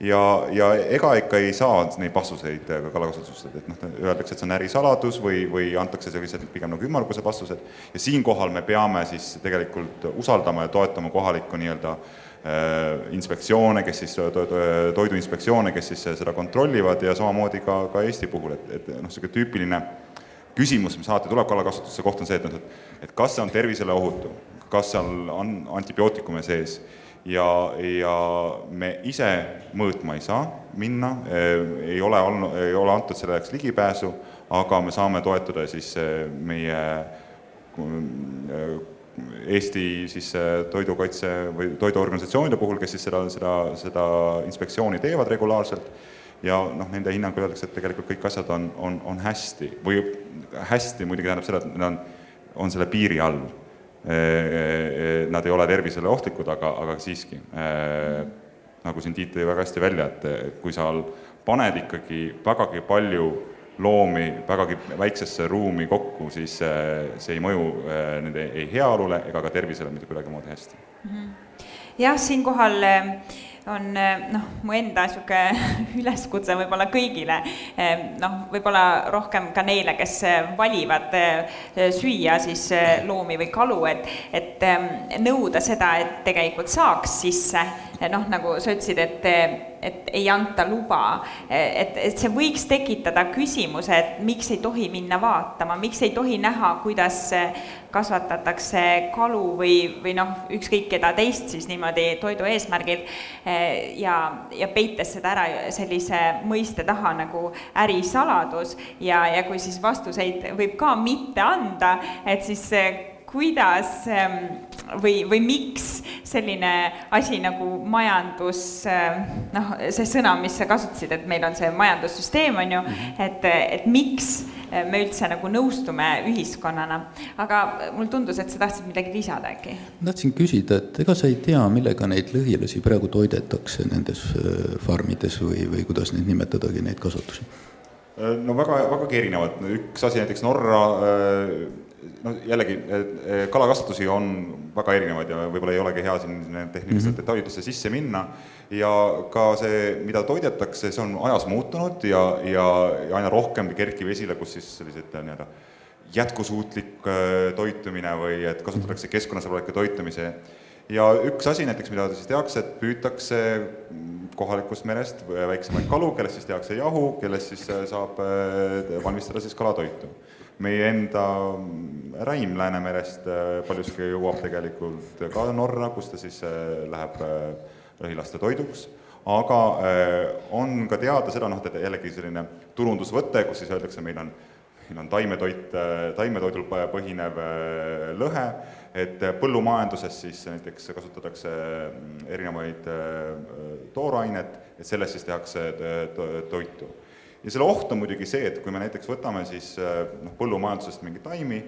ja, ja ega ikka ei saa neid vastuseid ka kalakasvatustest, et noh, öeldakse, et see on ärisaladus või, või antakse sellised pigem nagu ümmargused vastused. Ja siinkohal me peame siis tegelikult usaldama ja toetama kohalikku nii-öelda inspektsioone, kes siis, toiduinspektsioone, kes siis seda kontrollivad ja samamoodi ka, ka Eesti puhul, et, et noh, niisugune tüüpiline küsimus, mis alati tuleb kalakasvatuse kohta, on see, et noh, et et kas see on tervisele ohutu, kas seal on antibiootikume sees. Ja, ja me ise mõõtma ei saa minna, äh, ei ole olnud, ei ole antud selle jaoks ligipääsu, aga me saame toetuda siis äh, meie Eesti siis toidukaitse või toiduorganisatsioonide puhul, kes siis seda, seda, seda inspektsiooni teevad regulaarselt, ja noh, nende hinnangul öeldakse, et tegelikult kõik asjad on, on, on hästi või hästi muidugi tähendab seda, et need on, on selle piiri all. Nad ei ole tervisele ohtlikud, aga, aga siiski, nagu siin Tiit tõi väga hästi välja, et kui sa paned ikkagi vägagi palju loomi vägagi väiksesse ruumi kokku, siis see ei mõju nende ei heaolule ega ka tervisele mitte kuidagimoodi hästi. -hmm. jah, siinkohal äh, on noh, mu enda niisugune üleskutse võib-olla kõigile, noh, võib-olla rohkem ka neile, kes valivad süüa siis loomi või kalu, et, et nõuda seda, et tegelikult saaks sisse. Noh, nagu sa ütlesid, et, et ei anta luba, et, et see võiks tekitada küsimuse, et miks ei tohi minna vaatama, miks ei tohi näha, kuidas kasvatatakse kalu või, või noh, ükskõik keda teist siis niimoodi toidu eesmärgil ja, ja peites seda ära sellise mõiste taha nagu ärisaladus ja, ja kui siis vastuseid võib ka mitte anda, et siis kuidas ähm, või, või miks selline asi nagu majandus, ähm, noh, see sõna, mis sa kasutasid, et meil on see majandussüsteem, on ju, mhm. et, et miks me üldse nagu nõustume ühiskonnana. aga mulle tundus, et sa tahtsid midagi lisada äkki? tahtsin küsida, et ega sa ei tea, millega neid lõhilasi praegu toidetakse nendes äh, farmides või, või kuidas neid nimetadagi, neid kasvatusi? Äh, no väga, vägagi erinevad, üks asi näiteks Norra äh, no jällegi, kalakasvatusi on väga erinevaid ja võib-olla ei olegi hea siin tehniliste mm -hmm. detailidesse sisse minna. Ja ka see, mida toidetakse, see on ajas muutunud ja, ja, ja aina rohkem kerkib esile, kus siis sellised nii-öelda jätkusuutlik äh, toitumine või et kasutatakse keskkonnasõbralikke toitumise. Ja üks asi näiteks, mida siis tehakse, et püütakse kohalikust merest väiksemaid kalu, kellest siis tehakse jahu, kellest siis saab valmistada siis kalatoitu meie enda räim Läänemerest äh, paljuski jõuab tegelikult ka Norra, kus ta siis äh, läheb rõhilaste äh, toiduks, aga on ka teada seda, noh, et jällegi selline turundusvõte, kus siis öeldakse, meil on meil on taimetoit, taimetoidul põhinev lõhe, et põllumajanduses siis näiteks kasutatakse erinevaid toorainet, et sellest siis tehakse toitu. Ja selle oht on muidugi see, et kui me näiteks võtame siis noh, põllumajandusest mingeid taimi,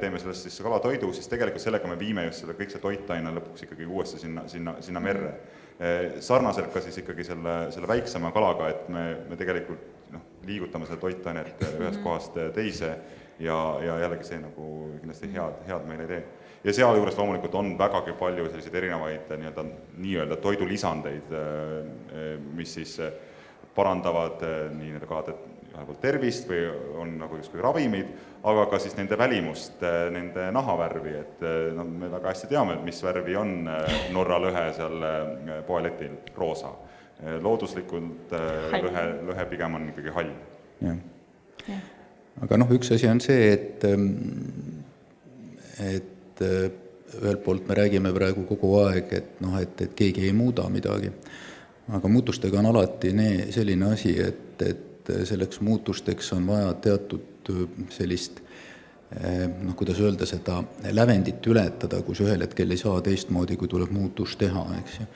teeme sellest siis kalatoidu, siis tegelikult sellega me viime just selle, kõik see toitaine lõpuks ikkagi uuesti sinna, sinna, sinna merre. Sarnaselt ka siis ikkagi selle, selle väiksema kalaga, et me, me tegelikult noh, liigutame seda toitainet ühest kohast teise ja, ja jällegi see nagu kindlasti head, head meile ei tee. ja sealjuures loomulikult on vägagi palju selliseid erinevaid nii-öelda, nii-öelda toidulisandeid, mis siis parandavad nii nende kalade tervist või on nagu justkui ravimid, aga ka siis nende välimust, nende nahavärvi, et noh, me väga hästi teame, et mis värvi on Norra lõhe seal poeletil, roosa. looduslikult lõhe, lõhe pigem on ikkagi hall. jah. aga noh, üks asi on see, et, et ühelt poolt me räägime praegu kogu aeg, et noh, et, et keegi ei muuda midagi, aga muutustega on alati nee, selline asi, et, et selleks muutusteks on vaja teatud sellist noh, kuidas öelda, seda lävendit ületada, kus ühel hetkel ei saa teistmoodi, kui tuleb muutus teha, eks ju.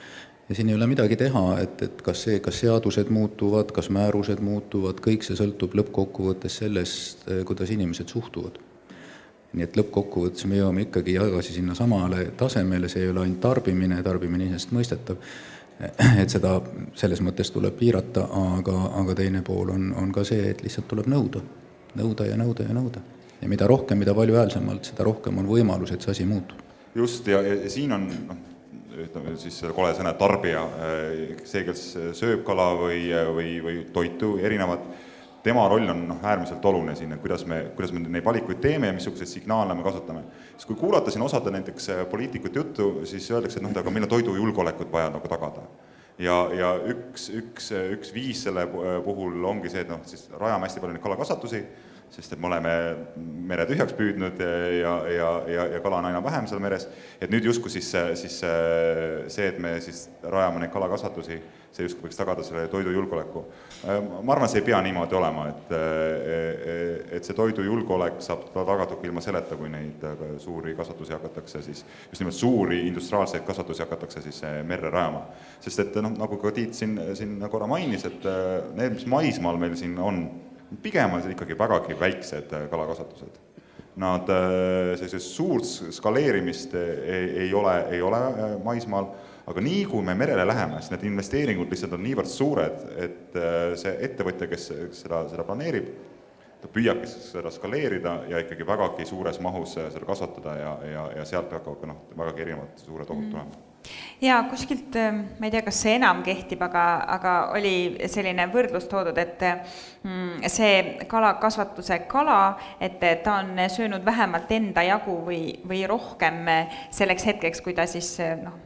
ja siin ei ole midagi teha, et, et kas see, kas seadused muutuvad, kas määrused muutuvad, kõik see sõltub lõppkokkuvõttes sellest, kuidas inimesed suhtuvad nii et lõppkokkuvõttes me jõuame ikkagi tagasi sinna samale tasemele, see ei ole ainult tarbimine, tarbimine iseenesestmõistetav, et seda selles mõttes tuleb piirata, aga, aga teine pool on, on ka see, et lihtsalt tuleb nõuda. nõuda ja nõuda ja nõuda. ja mida rohkem, mida valjuhäälsemalt, seda rohkem on võimalus, et see asi muutub. just, ja, ja siin on noh, ütleme siis kole sõna tarbija, see, kes sööb kala või, või, või toitu, erinevat tema roll on noh, äärmiselt oluline siin, et kuidas me, kuidas me neid valikuid teeme ja missuguseid signaale me kasutame. siis kui kuulata siin osade näiteks äh, poliitikute juttu, siis öeldakse, et noh, aga meil on toidujulgeolekut vaja nagu tagada. ja, ja üks, üks, üks viis selle puhul ongi see, et noh, siis rajame hästi palju neid kalakasvatusi, sest et me oleme mere tühjaks püüdnud ja, ja, ja, ja kala on aina vähem seal meres, et nüüd justkui siis, siis see, et me siis rajame neid kalakasvatusi, see justkui võiks tagada selle toidujulgeoleku. ma arvan, see ei pea niimoodi olema, et, et see toidujulgeolek saab tagatud ka ilma selleta, kui neid suuri kasvatusi hakatakse siis, just nimelt suuri industriaalseid kasvatusi hakatakse siis merre rajama. sest et noh, nagu ka Tiit siin, siin korra mainis, et need, mis maismaal meil siin on, pigem on ikkagi vägagi väiksed äh, kalakasvatused. Nad, äh, sellist suurt skaleerimist ei, ei ole, ei ole äh, maismaal, aga nii, kui me merele läheme, siis need investeeringud lihtsalt on niivõrd suured, et see ettevõtja, kes seda, seda planeerib, ta püüabki seda skaleerida ja ikkagi vägagi suures mahus seda kasvatada ja, ja, ja sealt hakkavad ka noh, vägagi erinevad suured ohud tulema. Mm jaa, kuskilt, ähm, ma ei tea, kas see enam kehtib, aga, aga oli selline võrdlus toodud, et mm, see kalakasvatuse kala, et ta on söönud vähemalt enda jagu või, või rohkem selleks hetkeks, kui ta siis noh,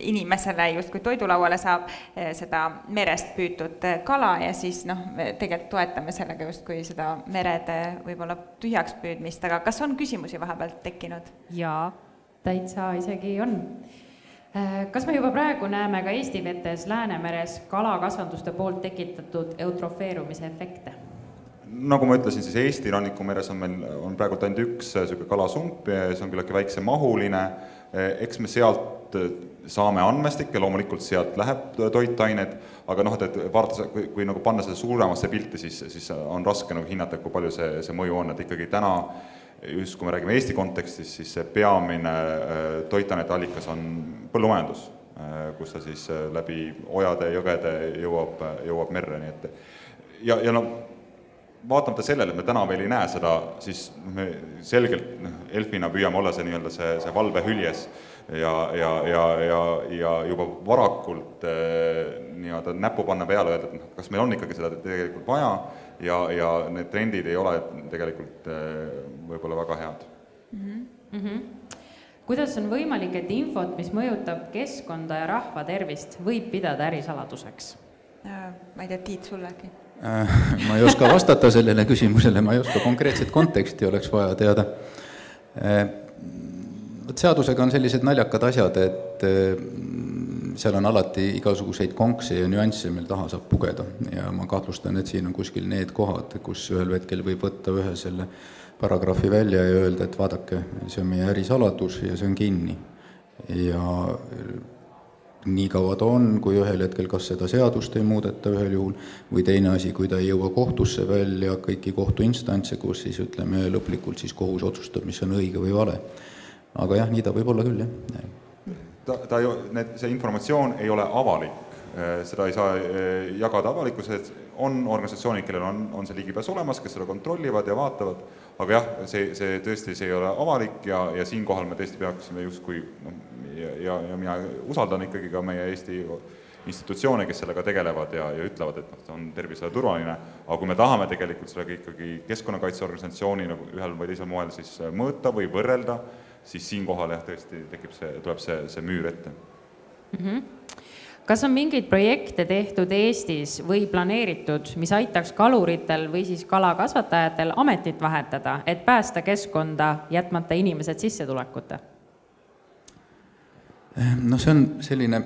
inimesele justkui toidulauale saab eh, seda merest püütud kala ja siis noh, me tegelikult toetame sellega justkui seda merede võib-olla tühjaks püüdmist, aga kas on küsimusi vahepeal tekkinud? jaa, täitsa isegi on Äh, kas me juba praegu näeme ka Eesti vetes Läänemeres kalakasvanduste poolt tekitatud eutrofeerumise efekte? nagu ma ütlesin, siis Eesti rannikumeres on meil, on praegult ainult üks niisugune kalasump ja see on küllaltki väiksemahuline, eks me sealt saame andmestikke, loomulikult sealt läheb toitained, aga noh, et, et vaadates, kui, kui nagu panna seda suuremasse pilti, siis, siis on raske nagu hinnata, kui palju see, see mõju on, et ikkagi täna just kui me räägime Eesti kontekstis, siis see peamine äh, toitainete allikas on põllumajandus, äh, kus ta siis äh, läbi ojade, jõgede jõuab, jõuab merre, nii et ja, ja no vaatamata sellele, et me täna veel ei näe seda, siis me selgelt noh, Elfina püüame olla see nii-öelda see, see valvehüljes ja, ja, ja, ja, ja juba varakult nii-öelda näpu panna peale, öelda, et noh, kas meil on ikkagi seda tegelikult vaja ja, ja need trendid ei ole tegelikult äh, võib-olla väga head mm. -hmm. kuidas on võimalik, et infot, mis mõjutab keskkonda ja rahva tervist, võib pidada ärisaladuseks? Äh, ma ei tea, Tiit, sul äkki? Äh, ma ei oska vastata sellele küsimusele, ma ei oska konkreetset konteksti, oleks vaja teada. Vot seadusega on sellised naljakad asjad, et seal on alati igasuguseid konkse ja nüansse, mille taha saab pugeda ja ma kahtlustan, et siin on kuskil need kohad, kus ühel hetkel võib võtta ühe selle paragrahvi välja ja öelda, et vaadake, see on meie ärisaladus ja see on kinni. ja nii kaua ta on, kui ühel hetkel kas seda seadust ei muudeta ühel juhul või teine asi, kui ta ei jõua kohtusse välja, kõiki kohtuinstantse, kus siis ütleme, lõplikult siis kohus otsustab, mis on õige või vale. Aga jah, nii ta võib olla küll, jah. ta, ta ju, need, see informatsioon ei ole avalik, seda ei saa eh, jagada avalikkuses, on organisatsioonid, kellel on, on see ligipääs olemas, kes seda kontrollivad ja vaatavad, aga jah, see, see tõesti, see ei ole avalik ja, ja siinkohal me tõesti peaksime justkui noh, ja, ja, ja mina usaldan ikkagi ka meie Eesti institutsioone, kes sellega tegelevad ja, ja ütlevad, et noh, see on tervisele turvaline, aga kui me tahame tegelikult sellega ikkagi keskkonnakaitseorganisatsiooni nagu ühel või teisel moel siis mõõta või võrrelda, siis siinkohal jah, tõesti tekib see, tuleb see, see müür ette mm. -hmm kas on mingeid projekte tehtud Eestis või planeeritud, mis aitaks kaluritel või siis kalakasvatajatel ametit vahetada, et päästa keskkonda, jätmata inimesed sissetulekuta? noh, see on selline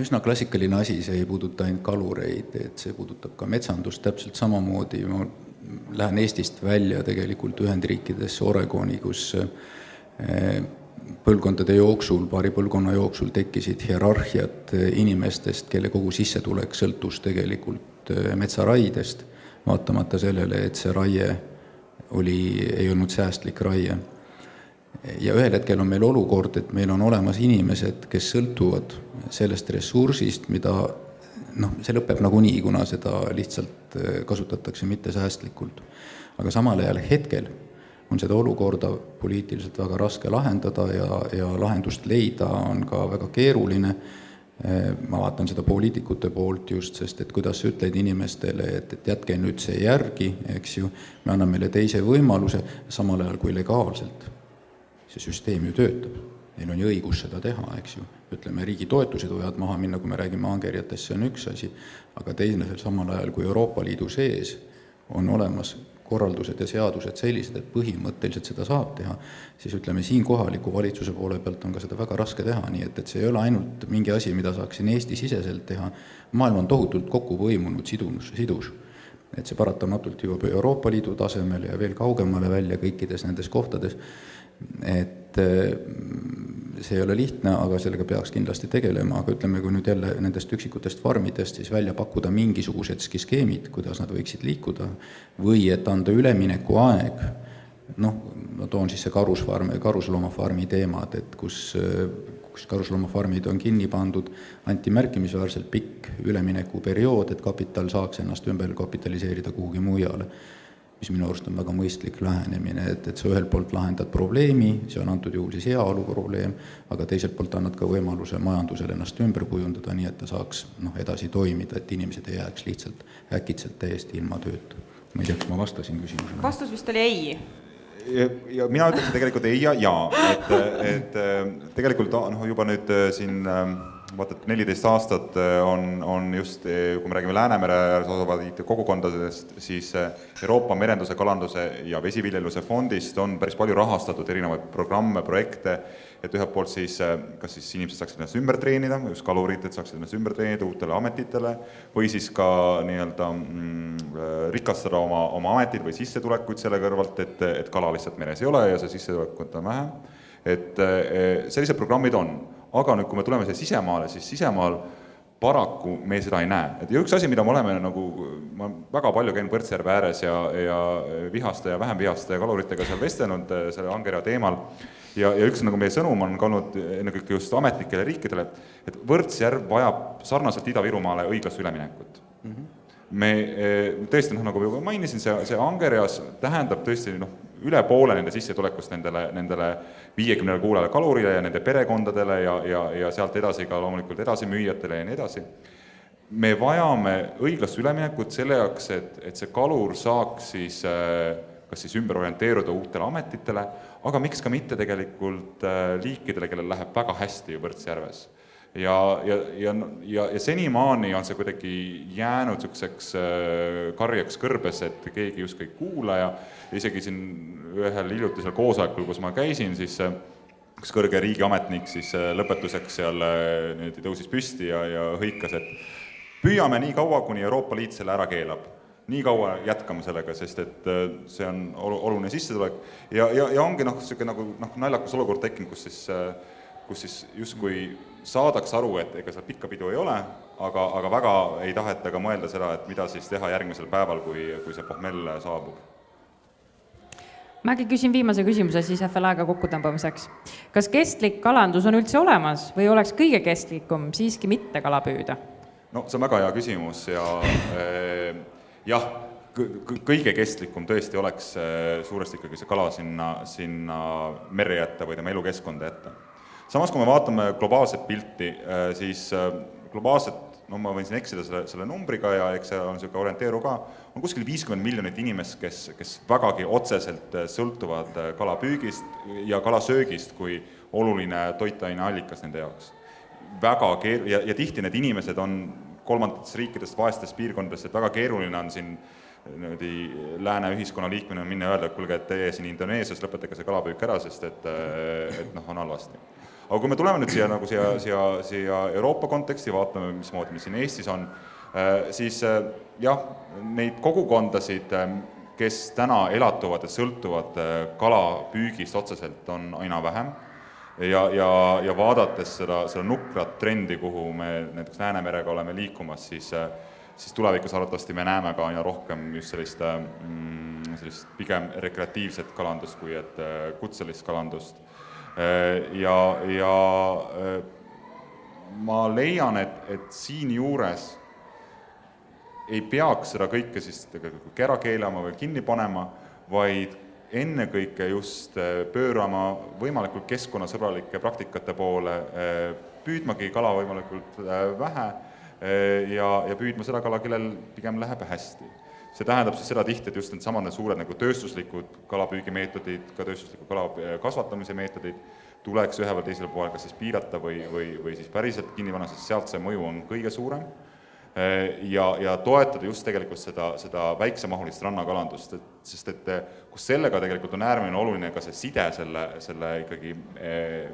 üsna klassikaline asi, see ei puuduta ainult kalureid, et see puudutab ka metsandust täpselt samamoodi, ma lähen Eestist välja tegelikult Ühendriikidesse, Oregoni, kus põlvkondade jooksul, paari põlvkonna jooksul tekkisid hierarhiad inimestest, kelle kogu sissetulek sõltus tegelikult eh, metsaraiedest, vaatamata sellele, et see raie oli, ei olnud säästlik raie ja ühel hetkel on meil olukord, et meil on olemas inimesed, kes sõltuvad sellest ressursist, mida noh, see lõpeb nagunii, kuna seda lihtsalt äh, kasutatakse mittesäästlikult. aga samal ajal hetkel on seda olukorda poliitiliselt väga raske lahendada ja, ja lahendust leida on ka väga keeruline, ma vaatan seda poliitikute poolt just, sest et kuidas sa ütled inimestele, et, et jätke nüüd see järgi, eks ju, me anname meile teise võimaluse, samal ajal kui legaalselt see süsteem ju töötab. Neil on ju õigus seda teha, eks ju. ütleme, riigi toetused võivad maha minna, kui me räägime angerjatest, see on üks asi, aga teine, samal ajal kui Euroopa Liidu sees on olemas korraldused ja seadused sellised, et põhimõtteliselt seda saab teha, siis ütleme, siin kohaliku valitsuse poole pealt on ka seda väga raske teha, nii et, et see ei ole ainult mingi asi, mida saaks siin Eesti-siseselt teha, maailm on tohutult kokku põimunud, sidunus, sidus. et see paratamatult jõuab Euroopa Liidu tasemele ja veel kaugemale välja kõikides nendes kohtades et see ei ole lihtne, aga sellega peaks kindlasti tegelema, aga ütleme, kui nüüd jälle nendest üksikutest farmidest siis välja pakkuda mingisugusedki skeemid, kuidas nad võiksid liikuda, või et anda üleminekuaeg, noh, ma toon siis see karusfarm, karusloomafarmi teemad, et kus, kus karusloomafarmid on kinni pandud, anti märkimisväärselt pikk üleminekuperiood, et kapital saaks ennast ümber kapitaliseerida kuhugi mujale mis minu arust on väga mõistlik lähenemine, et, et sa ühelt poolt lahendad probleemi, see on antud juhul siis heaolu probleem, aga teiselt poolt annad ka võimaluse majandusel ennast ümber kujundada, nii et ta saaks noh, edasi toimida, et inimesed ei jääks lihtsalt äkitselt täiesti ilma tööta. ma ei tea, kas ma vastasin küsimusele. vastus vist oli ei ja, ja mina ütleksin tegelikult ei ja jaa, et, et tegelikult noh, juba nüüd siin vaata, et neliteist aastat äh, on, on just, äh, kui me räägime Läänemere ääres asuvaid kogukondadest, siis äh, Euroopa Merenduse, Kalanduse ja Vesiviljeluse Fondist on päris palju rahastatud erinevaid programme, projekte, et ühelt poolt siis kas siis inimesed saaksid ennast ümber treenida, just kalurid, et saaksid ennast ümber treenida uutele ametitele, või siis ka nii-öelda mm, rikastada oma, oma ametit või sissetulekuid selle kõrvalt, et, et kala lihtsalt meres ei ole ja see sissetulekut on vähe. et sellised programmid on aga nüüd, kui me tuleme siia sisemaale, siis sisemaal paraku me seda ei näe, et ja üks asi, mida me oleme nagu, ma väga palju käin Põrtsjärve ääres ja, ja vihaste ja vähem vihaste kaluritega seal vestelnud äh, selle angerja teemal, ja, ja üks nagu meie sõnum on ka olnud ennekõike just ametlikele riikidele, et, et Võrtsjärv vajab sarnaselt Ida-Virumaale õiglast üleminekut. Mm. -hmm me tõesti noh, nagu juba mainisin, see, see angerjas tähendab tõesti noh, üle poole nende sissetulekust nendele, nendele viiekümnele kuulele kalurile ja nende perekondadele ja, ja, ja sealt edasi ka loomulikult edasimüüjatele ja nii edasi. me vajame õiglast üleminekut selle jaoks, et, et see kalur saaks siis äh, kas siis ümber orienteeruda uutele ametitele, aga miks ka mitte tegelikult äh, liikidele, kellel läheb väga hästi Võrtsjärves ja, ja, ja, ja, ja senimaani on see kuidagi jäänud niisuguseks äh, karjaks kõrbes, et keegi justkui ei kuula ja isegi siin ühel hiljutisel koosolekul, kus ma käisin, siis üks kõrge riigiametnik siis lõpetuseks seal niimoodi tõusis püsti ja, ja hõikas, et püüame nii kaua, kuni Euroopa Liit selle ära keelab nii kaua jätkame sellega, sest et see on oluline sissetulek ja, ja, ja ongi noh, niisugune nagu noh, naljakas olukord tekkinud, kus siis, kus siis justkui saadakse aru, et ega seal pikka pidu ei ole, aga, aga väga ei taheta ka mõelda seda, et mida siis teha järgmisel päeval, kui, kui see pohmell saabub. Ma äkki küsin viimase küsimuse, siis aega kokkutõmbamiseks. kas kestlik kalandus on üldse olemas või oleks kõige kestlikum siiski mitte kala püüda? no see on väga hea küsimus ja äh, jah, kõige kestlikum tõesti oleks äh, suuresti ikkagi see kala sinna, sinna merre jätta või tema elukeskkonda jätta samas, kui me vaatame globaalset pilti, äh, siis äh, globaalselt, no ma võin siin eksida selle, selle numbriga ja eks see on niisugune orienteeruv ka, on kuskil viiskümmend miljonit inimest, kes, kes vägagi otseselt äh, sõltuvad kalapüügist ja kalasöögist kui oluline toitaineallikas nende jaoks. väga keer-, ja, ja tihti need inimesed on kolmandatest riikidest, vaestest piirkondadest, et väga keeruline on siin niimoodi lääne ühiskonna liikmena minna ja öelda, et kuulge, et teie siin Indoneesias lõpetage see kalapüük ära, sest et, et noh, on halvasti aga kui me tuleme nüüd siia nagu siia, siia, siia Euroopa konteksti, vaatame, mismoodi meil siin Eestis on, äh, siis äh, jah, neid kogukondasid, äh, kes täna elatuvad ja sõltuvad kalapüügist otseselt, on aina vähem. Ja, ja, ja vaadates seda, seda nukrat trendi, kuhu me näiteks Läänemerega oleme liikumas, siis siis tulevikus arvatavasti me näeme ka aina rohkem just sellist mm,, sellist pigem rekreatiivset kalandust, kui et kutselist kalandust ja, ja äh, ma leian, et, et siinjuures ei peaks seda kõike siis tegelikult ära keelama või kinni panema, vaid ennekõike just äh, pöörama võimalikult keskkonnasõbralike praktikate poole, püüdmagi kala võimalikult vähe ja, ja püüdma seda kala, kellel pigem läheb hästi see tähendab siis seda tihti, et just needsamad need suured nagu tööstuslikud kalapüügimeetodid, ka tööstusliku kala äh, kasvatamise meetodid, tuleks ühel või teisel pool kas siis piirata või, või, või siis päriselt kinni panna, sest sealt see mõju on kõige suurem. Äh, ja, ja toetada just tegelikult seda, seda väiksemahulist rannakalandust, et sest et äh, kus sellega tegelikult on äärmiselt oluline ka see side selle, selle ikkagi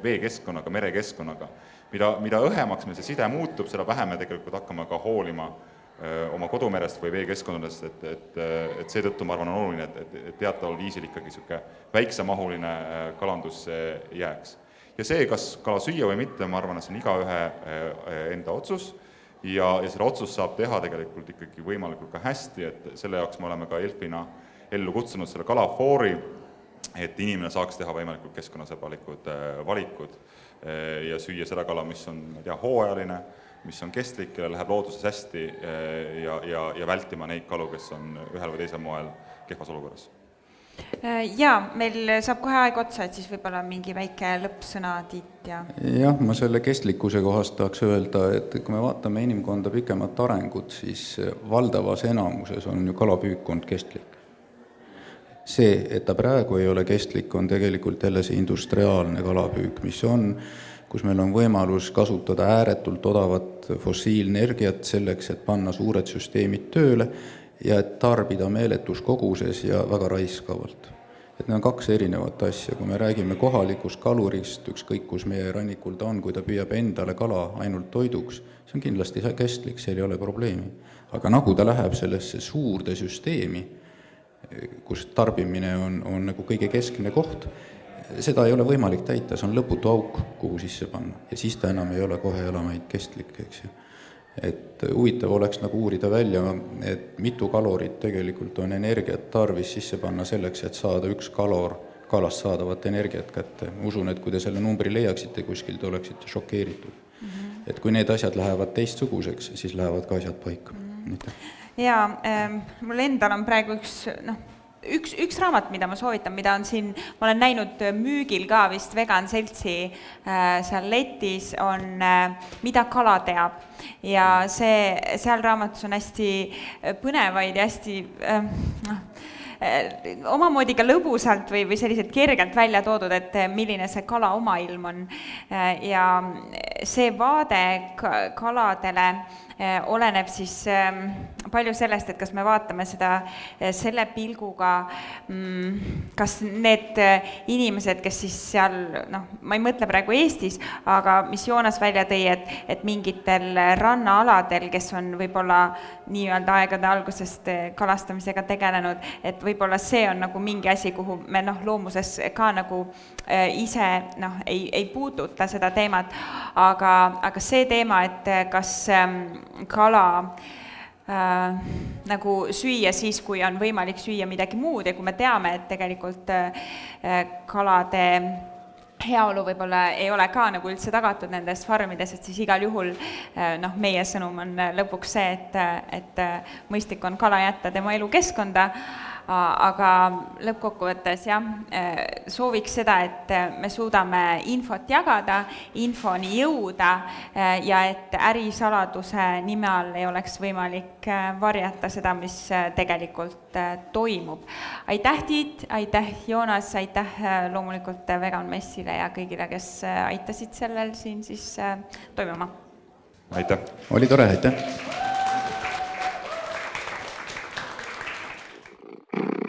veekeskkonnaga, merekeskkonnaga. mida, mida õhemaks meil see side muutub, seda vähem me tegelikult hakkame ka hoolima äh, oma kodumerest või veekeskkondadest, et, et, et seetõttu ma arvan, on oluline, et, et, teataval viisil ikkagi niisugune väiksemahuline kalandus jääks. ja see, kas kala süüa või mitte, ma arvan, et see on igaühe enda otsus ja, ja seda otsust saab teha tegelikult ikkagi võimalikult ka hästi, et selle jaoks me oleme ka ELF-ina ellu kutsunud selle kalafoori, et inimene saaks teha võimalikult keskkonnasõbralikud valikud ja süüa seda kala, mis on, ma ei tea, hooajaline, mis on kestlik, kellel läheb looduses hästi eh, ja, ja, ja vältima neid kalu, kes on ühel või teisel moel kehvas olukorras äh, jaa, meil saab kohe aeg otsa, et siis võib-olla mingi väike lõppsõna, Tiit, ja jah, ma selle kestlikkuse kohast tahaks öelda, et kui me vaatame inimkonda pikemat arengut, siis valdavas enamuses on ju kalapüük olnud kestlik. see, et ta praegu ei ole kestlik, on tegelikult jälle see industriaalne kalapüük, mis on kus meil on võimalus kasutada ääretult odavat fossiilenergiat selleks, et panna suured süsteemid tööle ja et tarbida meeletus koguses ja väga raiskavalt. et need on kaks erinevat asja, kui me räägime kohalikust kalurist, ükskõik kus meie rannikul ta on, kui ta püüab endale kala ainult toiduks, see on kindlasti kestlik, seal ei ole probleemi. aga nagu ta läheb sellesse suurde süsteemi, kus tarbimine on, on nagu kõige keskne koht, seda ei ole võimalik täita, see on lõputu auk, kuhu sisse panna ja siis ta enam ei ole kohe elamaid kestlik, eks ju. et huvitav oleks nagu uurida välja, et mitu kalorit tegelikult on energiat tarvis sisse panna selleks, et saada üks kalor kalast saadavat energiat kätte. usun, et kui te selle numbri leiaksite kuskil, te oleksite šokeeritud mm. -hmm. et kui need asjad lähevad teistsuguseks, siis lähevad ka asjad paika mm. -hmm. jaa ähm,, mul endal on praegu üks noh, üks, üks raamat, mida ma soovitan, mida on siin, ma olen näinud müügil ka vist Vegan Seltsi äh, seal letis, on äh, Mida kala teab. ja see, seal raamatus on hästi põnevaid ja hästi äh, noh äh,, omamoodi ka lõbusalt või, või selliselt kergelt välja toodud, et milline see kala omailm on. Äh, ja see vaade kaladele äh, oleneb siis ähm, palju sellest, et kas me vaatame seda selle pilguga mm, kas need äh, inimesed, kes siis seal noh, ma ei mõtle praegu Eestis, aga mis Joonas välja tõi, et, et mingitel rannaaladel, kes on võib-olla nii-öelda aegade algusest kalastamisega tegelenud, et võib-olla see on nagu mingi asi, kuhu me noh, loomuses ka nagu ise noh, ei, ei puuduta seda teemat, aga, aga see teema, et kas ähm, kala äh, äh, nagu süüa siis, kui on võimalik süüa midagi muud. Ja kui me teame, et tegelikult äh, kalade heaolu võib-olla ei ole ka nagu üldse tagatud nendes farmides, et siis igal juhul äh, noh, meie sõnum on lõpuks see, et, et mõistlik on kala jätta tema elukeskkonda aga lõppkokkuvõttes jah, äh, sooviks seda, et me suudame infot jagada, infoni jõuda äh, ja et ärisaladuse nime all ei oleks võimalik äh, varjata seda, mis tegelikult toimub. aitäh, Tiit, aitäh, Joonas, aitäh loomulikult Vegan Messile ja kõigile, kes aitasid sellel siin siis toimuma. aitäh! oli tore, aitäh! Mm-hmm.